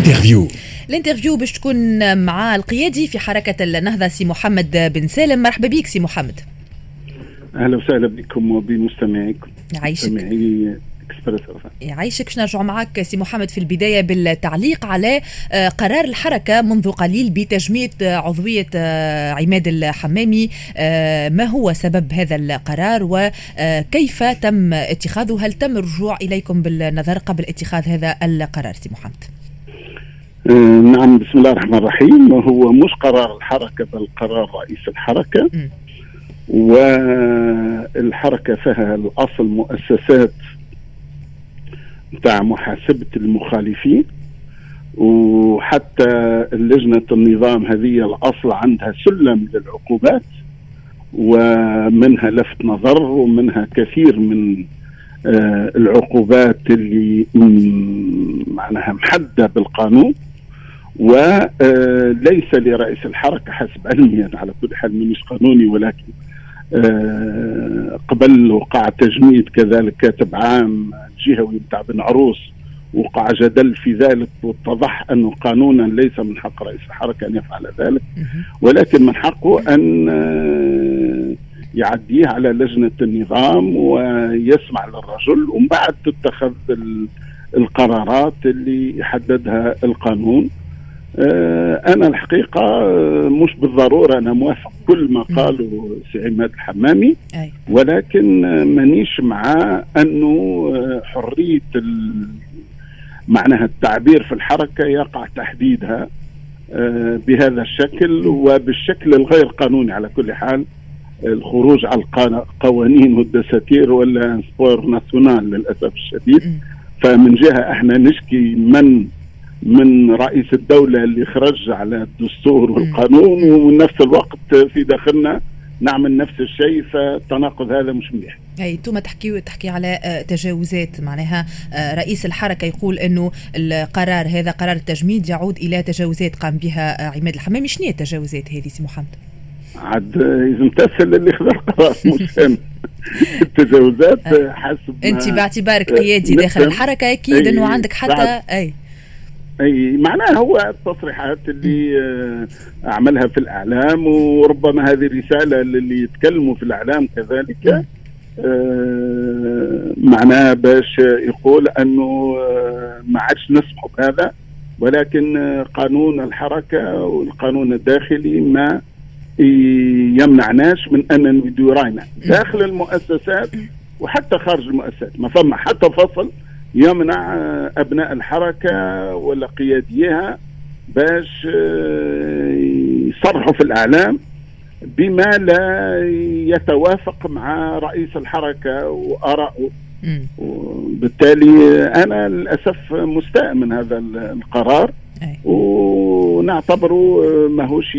ال interview ال interview باش تكون مع القيادي في حركة النهضة سي محمد بن سالم. مرحبا بك سي محمد. أهلا وسهلا بكم وبمستمعيكم. مستمعي رفا. يعيشك. باش نرجع معك سي محمد في البداية بالتعليق على آه، قرار الحركة منذ قليل بتجميد آه، عضوية آه، عماد الحمامي. ما هو سبب هذا القرار وكيف تم اتخاذه؟ هل تم الرجوع إليكم بالنظر قبل اتخاذ هذا القرار سي محمد؟ نعم بسم الله الرحمن الرحيم. هو مش قرار الحركة بل قرار رئيس الحركة. مم. والحركة فيها الأصل مؤسسات بتاع محاسبة المخالفين. وحتى لجنة النظام هذه الأصل عندها سلم للعقوبات ومنها لفت نظر ومنها كثير من آه، العقوبات اللي معناها محددة بالقانون. وليس لرئيس الحركة حسب علمي على كل حال مانيش قانوني ولكن آه، قبل وقع تجميد كذلك كاتب عام الجهوي بتاع بن عروس وقع جدل في ذلك واتضح أنه قانونا ليس من حق رئيس الحركة أن يفعل ذلك. ولكن من حقه أن آه، يعديه على لجنة النظام ويسمع للرجل ومن بعد تتخذ ال- القرارات اللي يحددها القانون آه، أنا الحقيقة آه، مش بالضرورة أنا موافق كل ما قاله سي عماد الحمامي ولكن مانيش مع أنه آه، حرية ال- معناها التعبير في الحركة يقع تحديدها بهذا الشكل وبالشكل الغير قانوني على كل حال الخروج على القوانين والدساتير ولا sport national للأسف الشديد. فمن جهة أحنا نشكي من من رئيس الدولة اللي خرج على الدستور والقانون ومن نفس الوقت في داخلنا نعمل نفس الشيء فالتناقض هذا مش مليح أي أنتم تحكي تحكي على آه، تجاوزات معناها آه، رئيس الحركة يقول إنه القرار هذا قرار التجميد يعود إلى تجاوزات قام بها آه، عماد الحمامي شنو هي التجاوزات هذه سي محمد؟ عاد إذا امتثل اللي خذ القرار مش التجاوزات أي. حسب انت باعتبارك آه، قيادي داخل. الحركة أكيد إنه عندك حتى. أي أي معناها هو التصريحات اللي آه، أعملها في الإعلام وربما هذه رساله للي يتكلموا في الإعلام كذلك آه، معناها باش يقول أنه آه، ما عادش نسمح بهذا ولكن قانون الحركة والقانون الداخلي ما يمنعناش من أن ندير راينا. داخل المؤسسات وحتى خارج المؤسسات ما فما حتى فصل يمنع آه، أبناء الحركة ولا قياديها باش آه، يصرحوا في الإعلام بما لا يتوافق مع رئيس الحركة وارائه. وبالتالي أنا للأسف مستاء من هذا القرار. ونعتبره آه، ماهوش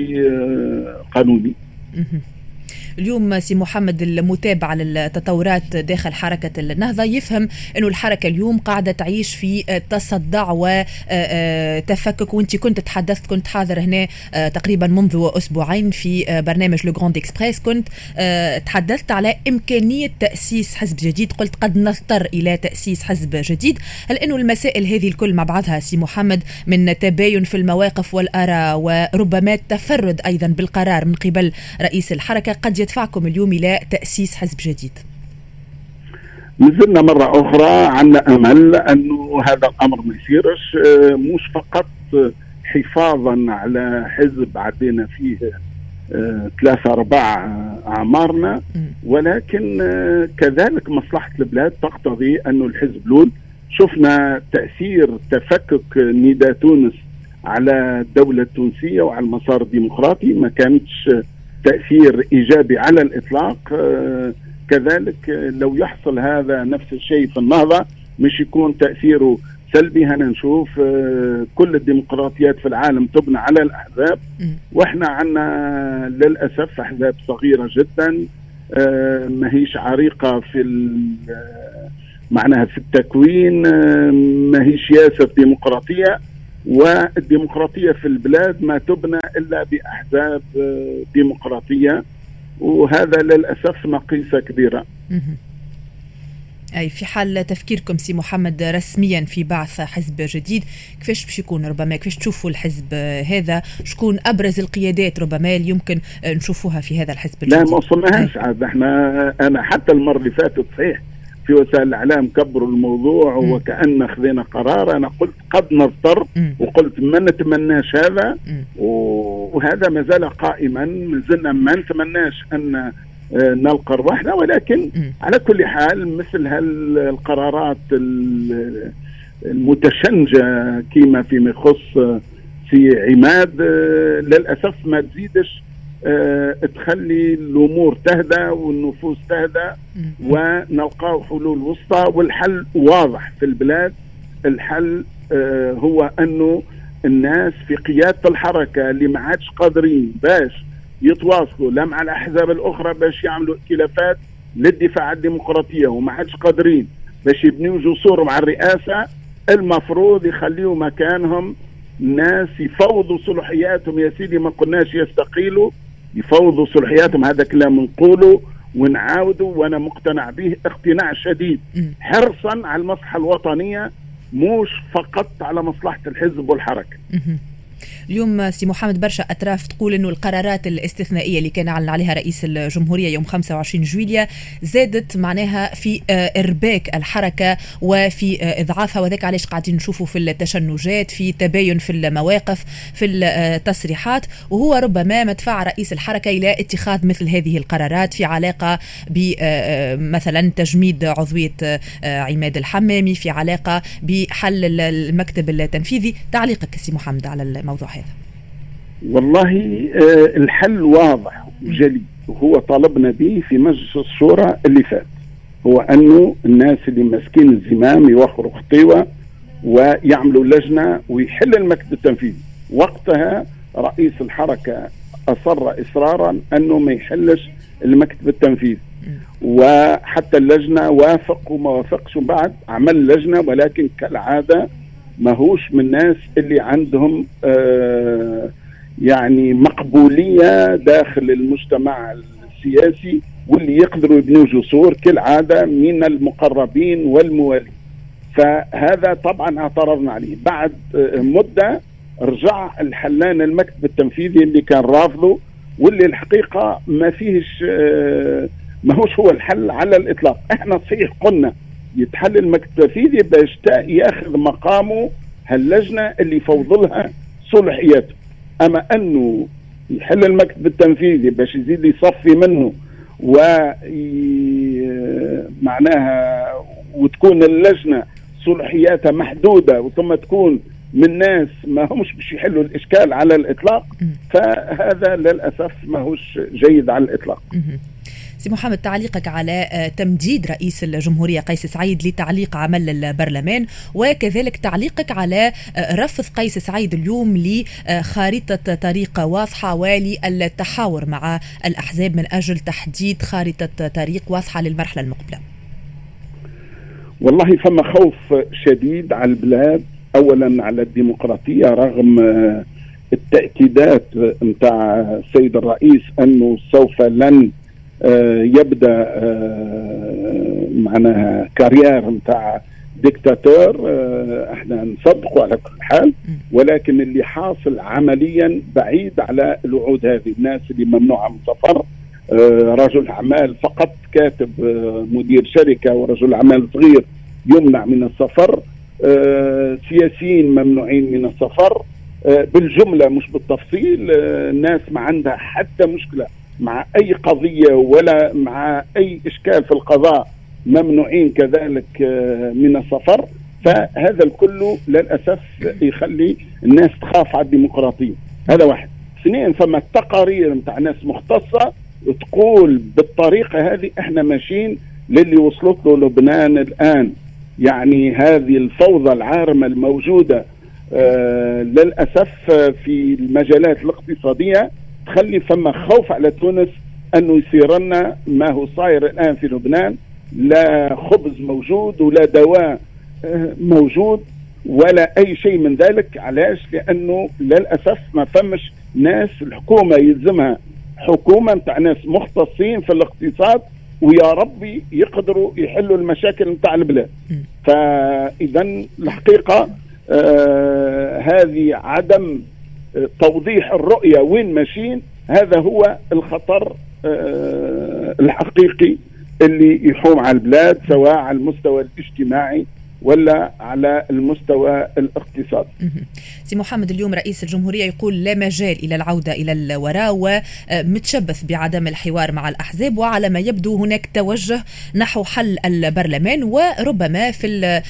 قانوني. اليوم سي محمد المتابع للتطورات داخل حركة النهضة يفهم أنه الحركة اليوم قاعدة تعيش في تصدع وتفكك وانت كنت تحدثت كنت حاضر هنا آه، تقريبا منذ أسبوعين في آه، برنامج Le Grand Express كنت آه، تحدثت على إمكانية تأسيس حزب جديد. قلت قد نضطر إلى تأسيس حزب جديد. هل أنه المسائل هذه الكل مع بعضها سي محمد من تباين في المواقف والآراء وربما التفرد أيضا بالقرار من قبل رئيس الحركة؟ قد يدفعكم اليوم إلى تأسيس حزب جديد نزلنا مرة أخرى عندنا أمل أنه هذا الأمر ما يصيرش آه، مش فقط حفاظا على حزب عدينا فيه آه، ثلاثة أرباع أعمارنا. ولكن آه، كذلك مصلحة البلاد تقتضي أنه الحزب الأول شفنا تأثير تفكك نداء تونس على الدولة التونسية وعلى المسار الديمقراطي ما كانتش تأثير إيجابي على الإطلاق آه، كذلك لو يحصل هذا نفس الشيء في النهضة مش يكون تأثيره سلبي. هنا نشوف آه، كل الديمقراطيات في العالم تبنى على الأحزاب. مم. وإحنا عندنا للأسف أحزاب صغيرة جدا آه، ما هيش عريقة في معناها في التكوين ما هيش ياسر ديمقراطية. والديمقراطية في البلاد ما تبنى إلا بأحزاب آه، ديمقراطية. وهذا للأسف نقيصة كبيرة. مهم. أي في حال تفكيركم سي محمد رسميا في بعث حزب جديد كيفاش باش يكون؟ ربما كيفاش تشوفوا الحزب هذا؟ شكون أبرز القيادات ربما اللي يمكن نشوفوها في هذا الحزب الجديد؟ لا ما وصلناهاش. عاد إحنا أنا حتى المرة اللي فاتت صحيح في وسائل الإعلام كبروا الموضوع م. وكأن خذينا قرار أنا قلت قد نضطر وقلت ما نتمناش هذا؟ وهذا ما زال قائما. ما زلنا ما نتمناش أن آه، نلقى ارواحنا ولكن م. على كل حال مثل هالقرارات المتشنجة كيما فيما يخص في عماد آه، للأسف ما تزيدش. أه تخلي الأمور تهدى والنفوس تهدى ونلقاو حلول وسطى. والحل واضح في البلاد. الحل أه هو أنه الناس في قيادة الحركة اللي ما عادش قادرين باش يتواصلوا لا مع الأحزاب الأخرى باش يعملوا ائتلافات للدفاع عن الديمقراطية وما عادش قادرين باش يبنيوا جسور مع الرئاسة. المفروض يخليوا مكانهم ناس يفوضوا صلاحياتهم. يا سيدي ما قلناش يستقيلوا. يفوضوا صلاحياتهم. هذا كلام نقوله ونعاودوا وأنا مقتنع به اقتناع شديد. حرصا على المصلحة الوطنية مش فقط على مصلحة الحزب والحركة. اليوم سي محمد برشا أطراف تقول إنه القرارات الاستثنائية اللي كان أعلن عليها رئيس الجمهورية يوم 25 جويليا زادت معناها في آه، إرباك الحركة وفي آه، إضعافها وذاك علاش قاعدين نشوفوا في التشنجات في تباين في المواقف في التصريحات. وهو ربما مدفع رئيس الحركة إلى اتخاذ مثل هذه القرارات في علاقة بمثلا آه، تجميد عضوية عماد الحمامي في علاقة بحل المكتب التنفيذي. تعليقك سي محمد على الموضوع. هذا؟ والله آه، الحل واضح وجلي. وهو طالبنا به في مجلس الشورى اللي فات. هو أنه الناس اللي ماسكين الزمام يوخروا خطيوة ويعملوا لجنة ويحل المكتب التنفيذي. وقتها رئيس الحركة أصر إصرارا أنه ما يحلش المكتب التنفيذي. وحتى اللجنة وافق وما وافقش بعد عمل لجنة ولكن كالعادة ماهوش من الناس اللي عندهم آه يعني مقبولية داخل المجتمع السياسي واللي يقدروا يبنوا جسور كالعادة من المقربين والموالين فهذا طبعا اعترضنا عليه. بعد آه مدة رجع الحلان المكتب التنفيذي اللي كان رافضه واللي الحقيقة ما فيهش آه ماهوش هو الحل على الإطلاق. إحنا صحيح قلنا يتحل المكتب التنفيذي باش ياخذ مقامه هاللجنة اللي يفوض لها صلحياته أما أنه يحل المكتب التنفيذي باش يزيد يصفي منه و معناها وتكون اللجنة صلاحياتها محدودة وثم تكون من ناس ما همش باش يحلوا الإشكال على الإطلاق فهذا للأسف ما هوش جيد على الإطلاق. سي محمد تعليقك على آه، تمديد رئيس الجمهورية قيس سعيد لتعليق عمل البرلمان وكذلك تعليقك على آه، رفض قيس سعيد اليوم لخارطة طريق واضحة وللتحاور مع الأحزاب من أجل تحديد خارطة طريق واضحة للمرحلة المقبلة. والله فما خوف شديد على البلاد اولا على الديمقراطية رغم آه، التأكيدات نتاع السيد الرئيس أنه سوف لن آه، يبدأ آه، معناها كارير نتاع ديكتاتور آه، إحنا نصدقه على كل حال ولكن اللي حاصل عمليا بعيد على الوعود هذه. الناس اللي ممنوعه من السفر رجل أعمال فقط كاتب مدير شركة ورجل أعمال صغير يمنع من السفر سياسيين ممنوعين من السفر بالجملة مش بالتفصيل الناس ما عندها حتى مشكلة. مع أي قضية ولا مع أي إشكال في القضاء ممنوعين كذلك آه، من السفر فهذا الكل للأسف يخلي الناس تخاف على الديمقراطية. هذا واحد. اثنين فما تقارير نتاع ناس مختصة تقول بالطريقة هذه إحنا ماشيين للي وصلت له لبنان الآن. يعني هذه الفوضى العارمة الموجودة آه للأسف في المجالات الاقتصادية تخلي فما خوف على تونس أنه يصير لنا ما هو صاير الآن في لبنان. لا خبز موجود ولا دواء آه، موجود ولا أي شيء من ذلك. علاش؟ لأنه للأسف ما فمش ناس الحكومة يلزمها. حكومة نتاع ناس مختصين في الاقتصاد ويا ربي يقدروا يحلوا المشاكل نتاع البلاد. فاذا الحقيقة آه هذه عدم توضيح الرؤية وين ماشيين هذا هو الخطر آه الحقيقي اللي يحوم على البلاد سواء على المستوى الاجتماعي ولا على المستوى الاقتصادي سي محمد اليوم رئيس الجمهورية يقول لا مجال إلى العودة إلى الوراء ومتشبث بعدم الحوار مع الأحزاب وعلى ما يبدو هناك توجه نحو حل البرلمان وربما في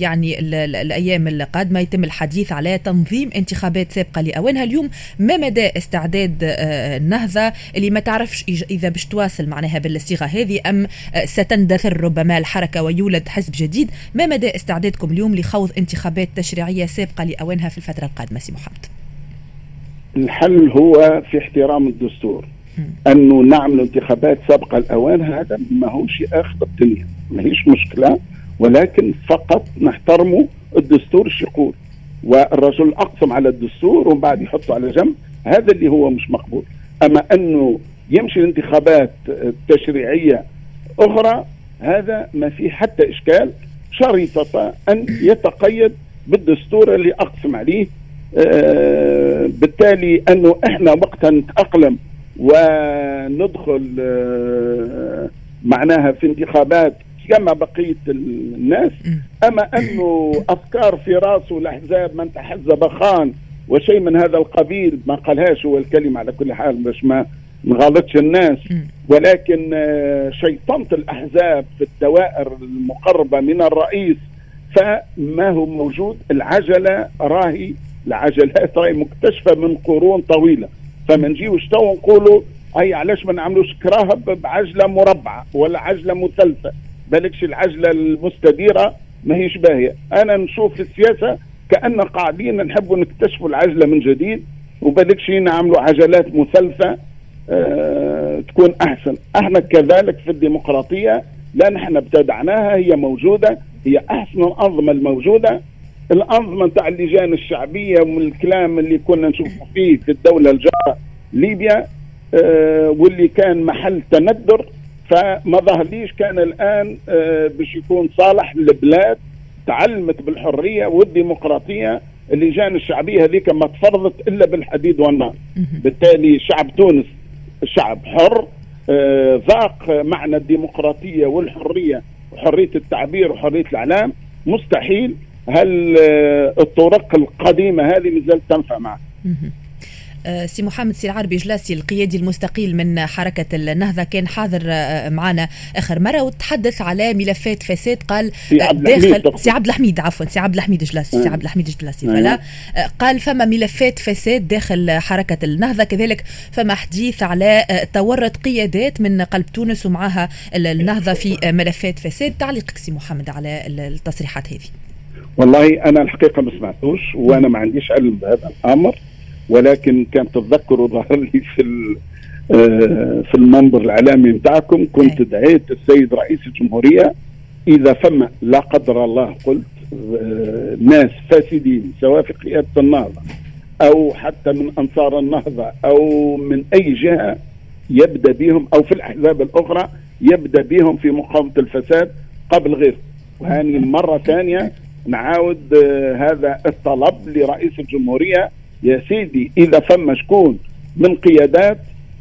يعني الأيام القادمة يتم الحديث على تنظيم انتخابات سابقة لأوانها. اليوم ما مدى استعداد النهضة اللي ما تعرفش إذا باش تواصل معناها بالصيغة هذه أم ستندثر ربما الحركة ويولد حزب جديد؟ ما مدى استعدادكم اليوم لخوض انتخابات تشريعية سابقة لأوانها في الفترة القادمة سي محمد؟ الحل هو في احترام الدستور. أنه نعمل انتخابات سابقة لأوان هذا ما هوش آخر الدنيا ما هيش مشكلة ولكن فقط نحترموا الدستور إيش يقول والرجل اقسم على الدستور ومن بعد يحطه على جنب هذا اللي هو مش مقبول. أما أنه يمشي الانتخابات تشريعية أخرى هذا ما فيه حتى إشكال. شريطة أن يتقيد بالدستور اللي أقسم عليه آه بالتالي أنه إحنا وقتها نتأقلم وندخل آه معناها في انتخابات كما بقية الناس أما أنه أفكار في راسه الأحزاب من تحزب خان وشيء من هذا القبيل ما قالهاش هو الكلمة على كل حال باش ما نغلطش الناس. ولكن شيطنة الأحزاب في الدوائر المقربة من الرئيس فما هو موجود؟ العجلة راهي العجلات راهي مكتشفة من قرون طويلة. فما نجيوش تو نقولوا أي علاش ما نعملوش كراهة بعجلة مربعة ولا عجلة مثلثة؟ بالكش العجلة المستديرة ما هيش باهية. أنا نشوف في السياسة كأن قاعدين نحبوا نكتشفوا العجلة من جديد وبالكش نعملوا عجلات مثلثة تكون أحسن. إحنا كذلك في الديمقراطية لا نحن ابتدعناها هي موجودة هي أحسن الأنظمة الموجودة. الأنظمة نتاع اللجان الشعبية ومن الكلام اللي كنا نشوفه فيه في الدولة الجارة ليبيا أه واللي كان محل تندر فما ظهرليش كان الآن أه باش يكون صالح للبلاد تعلمت بالحرية والديمقراطية. اللجان الشعبية هذيك ما تفرضت إلا بالحديد والنار. بالتالي شعب تونس شعب حر ذاق آه معنى الديمقراطية والحرية وحريه التعبير وحرية الإعلام. مستحيل هل آه الطرق القديمة هذه مازالت تنفع معه سي محمد سي العربي جلاسي القيادي المستقيل من حركة النهضة. كان حاضر معنا آخر مرة وتحدث على ملفات فساد قال داخل سي عبد الحميد عفوا سي عبد الحميد جلاسي سي عبد الحميد جلاسي. فلا قال فما ملفات فساد داخل حركة النهضة. كذلك فما حديث على تورط قيادات من قلب تونس ومعها النهضة في ملفات فساد تعليقك سي محمد على التصريحات هذه. والله أنا الحقيقة ما سمعتوش وأنا ما عنديش علم بهذا الأمر. ولكن كان تتذكروا ظهر لي في في المنبر الإعلامي بتاعكم. كنت دعيت السيد رئيس الجمهورية. إذا فما لا قدر الله قلت ناس فاسدين سواء في قياده النهضة أو حتى من أنصار النهضة أو من أي جهة يبدأ بهم أو في الأحزاب الأخرى يبدأ بهم في مقاومة الفساد قبل غيره وهذه مرة ثانية نعاود هذا الطلب لرئيس الجمهورية يا سيدي إذا فما شكون من قيادات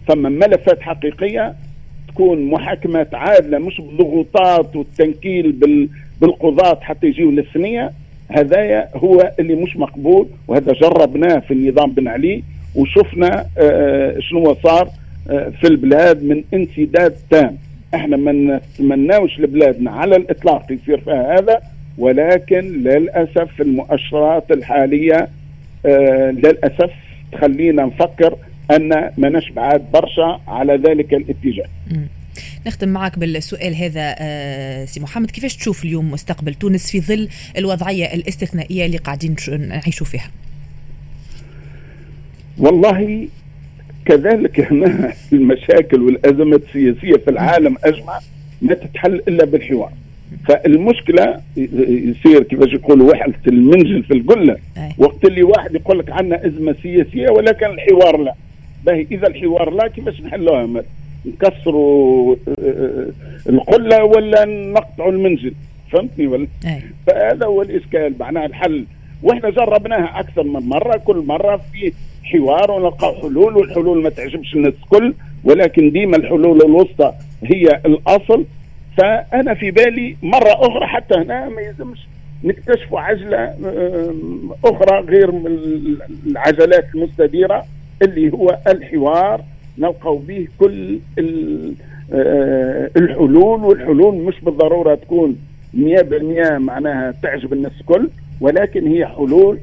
فما ملفات حقيقية تكون محاكمات عادلة مش بالضغوطات والتنكيل بال بالقضاة حتى يجيوا للثنية هذايا هو اللي مش مقبول وهذا جربناه في النظام بن علي وشفنا آه شنو صار آه في البلاد من انسداد تام. إحنا ما نتمناوش لبلادنا على الإطلاق يصير فيها هذا ولكن للأسف المؤشرات الحالية آه للأسف تخلينا نفكر أن ما بعاد برشا على ذلك الاتجاه. نختم معك بالسؤال هذا آه سي محمد كيفاش تشوف اليوم مستقبل تونس في ظل الوضعية الاستثنائية اللي قاعدين نعيشوا فيها؟ والله كذلك هنا المشاكل والازمات السياسية في العالم أجمع ما تتحل إلا بالحوار. فالمشكلة يصير كيفاش يقولوا وحده المنجل في القلة. وقت اللي واحد يقول لك عندنا أزمة سياسية ولكن الحوار لا. باهي إذا الحوار لا كيفاش نحلوها؟ نكسروا آه، القلة ولا نقطعوا المنزل؟ فهمتني ولا؟ فهذا هو الاشكال معناها الحل. وإحنا جربناها أكثر من مرة كل مرة في حوار ونلقى حلول والحلول ما تعجبش الناس الكل ولكن ديما الحلول الوسطى هي الأصل. فأنا في بالي مرة أخرى حتى هنا ما يلزمش نكتشفوا عجلة أخرى غير العجلات المستديرة اللي هو الحوار. نلقوا به كل آه، الحلول والحلول مش بالضرورة تكون 100% معناها تعجب الناس الكل ولكن هي حلول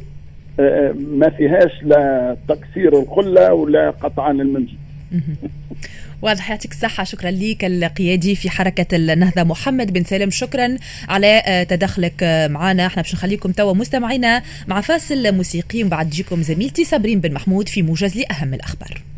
آه، ما فيهاش لا تكسير القله ولا قطعان المنزل واضح يعطيك الصحة شكرا لك القيادي في حركة النهضة محمد بن سالم. شكرا على آه، تدخلك آه، معنا. إحنا باش نخليكم توا مستمعينا مع فاصل موسيقي وبعد تجيكم زميلتي صابرين بن محمود في موجز لأهم الأخبار.